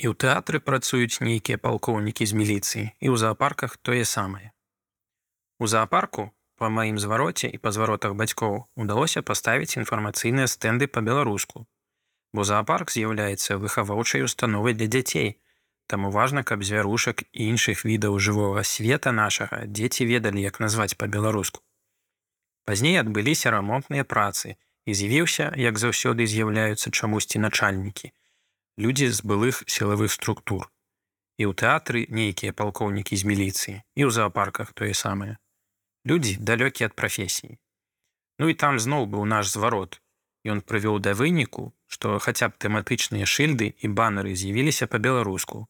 І ў тэатры працуюць нейкія палкоўнікі з міліцыі і ў заапарках тое самае. У заапарку па маім звароце і па зваротах бацькоў удалося паставіць інфармацыйныя стэнды па-беларуску. Бо заапарк з'яўляецца выхаваўчай установай для дзяцей. Таму важна, каб звярушак і іншых відаў жывога света нашага дзеці ведалі, як назваць па-беларуску. Пазней адбыліся рамонтныя працы і з'явіўся, як заўсёды з'яўляюцца чамусьці начальнікі, людзі з былых сілавых структур. І ў тэатры нейкія палкоўнікі з міліцыі і ў заапарках тое самае. Людзі далёкія ад прафесіі. Ну і там зноў быў наш зварот. Ён прывёў да выніку, што хаця б тэматычныя шыльды і банары з'явіліся па-беларуску.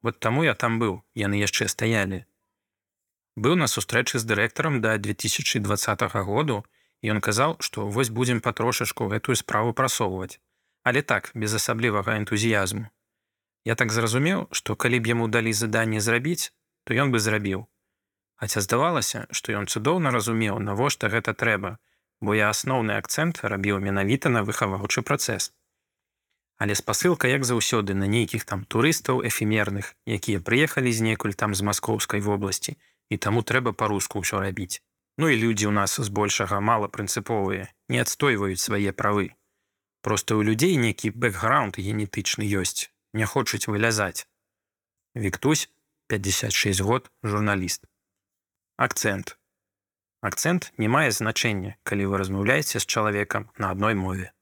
Вот таму я там быў, яны яшчэ стаялі. Быў на сустрэчы з дырэктарам да 2020 году, і ён казаў, што вось будзем патрошачку гэтую справу прасоўваць але так без асаблівага энтузіязму. Я так зразумеў, што калі б яму далі заданне зрабіць, то ён бы зрабіў. Хаця здавалася, што ён цудоўна разумеў, навошта гэта трэба, бо я асноўны акцэнт рабіў менавіта на выхаваўчы працэс. Але спасылка як заўсёды на нейкіх там турыстаў эфемерных, якія прыехалі знекуль там з маскоўскай вобласці і таму трэба па-руску ўсё рабіць. Ну і людзі ў нас збольшага мала прынцыповыя, не адстойваюць свае правы. Просто ў людзей нейкі бэкграунд генетычны ёсць, не хочуць вылязаць. Віктусь 56 год журналіст. Акцэнт. Акцэнт не мае значэння, калі вы размаўляеце з чалавекам на адной мове.